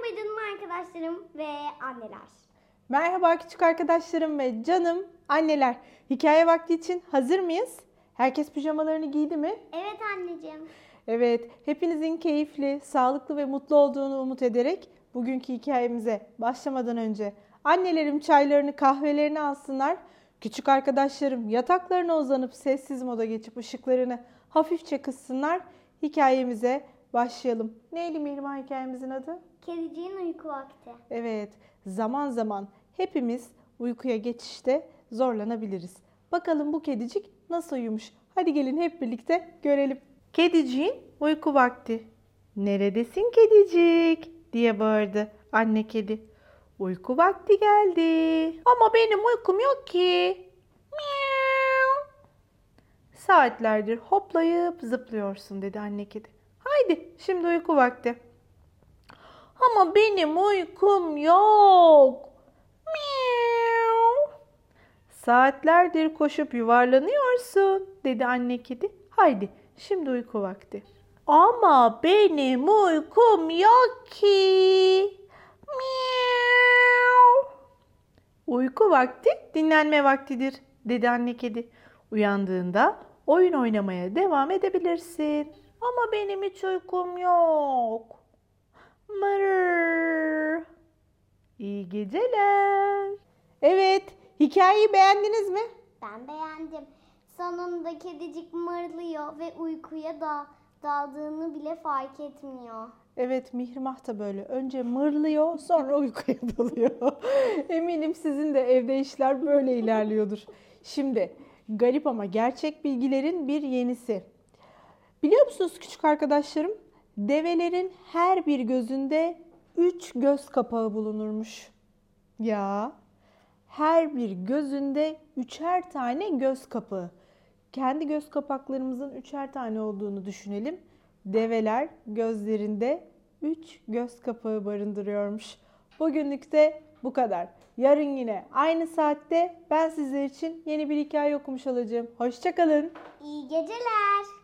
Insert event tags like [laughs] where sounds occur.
Merhaba canım arkadaşlarım ve anneler. Merhaba küçük arkadaşlarım ve canım anneler. Hikaye vakti için hazır mıyız? Herkes pijamalarını giydi mi? Evet anneciğim. Evet, hepinizin keyifli, sağlıklı ve mutlu olduğunu umut ederek bugünkü hikayemize başlamadan önce annelerim çaylarını, kahvelerini alsınlar. Küçük arkadaşlarım yataklarına uzanıp sessiz moda geçip ışıklarını hafifçe kıssınlar. Hikayemize başlayalım. Neydi Mihrimah hikayemizin adı? Kediciğin uyku vakti. Evet, zaman zaman hepimiz uykuya geçişte zorlanabiliriz. Bakalım bu kedicik nasıl uyumuş? Hadi gelin hep birlikte görelim. Kediciğin uyku vakti. Neredesin kedicik? diye bağırdı anne kedi. Uyku vakti geldi. Ama benim uykum yok ki. Miau. Saatlerdir hoplayıp zıplıyorsun dedi anne kedi. Haydi şimdi uyku vakti. Ama benim uykum yok. Miau. Saatlerdir koşup yuvarlanıyorsun dedi anne kedi. Haydi şimdi uyku vakti. Ama benim uykum yok ki. Miau. Uyku vakti dinlenme vaktidir dedi anne kedi. Uyandığında oyun oynamaya devam edebilirsin. Ama benim hiç uykum yok. Mırr. İyi geceler. Evet, hikayeyi beğendiniz mi? Ben beğendim. Sonunda kedicik mırlıyor ve uykuya da daldığını bile fark etmiyor. Evet, Mihrimah da böyle. Önce mırlıyor, sonra uykuya [laughs] dalıyor. Eminim sizin de evde işler böyle ilerliyordur. Şimdi, garip ama gerçek bilgilerin bir yenisi. Biliyor musunuz küçük arkadaşlarım? Develerin her bir gözünde üç göz kapağı bulunurmuş. Ya, her bir gözünde üçer tane göz kapağı. Kendi göz kapaklarımızın üçer tane olduğunu düşünelim. Develer gözlerinde üç göz kapağı barındırıyormuş. Bugünlük de bu kadar. Yarın yine aynı saatte ben sizler için yeni bir hikaye okumuş olacağım. Hoşçakalın. İyi geceler.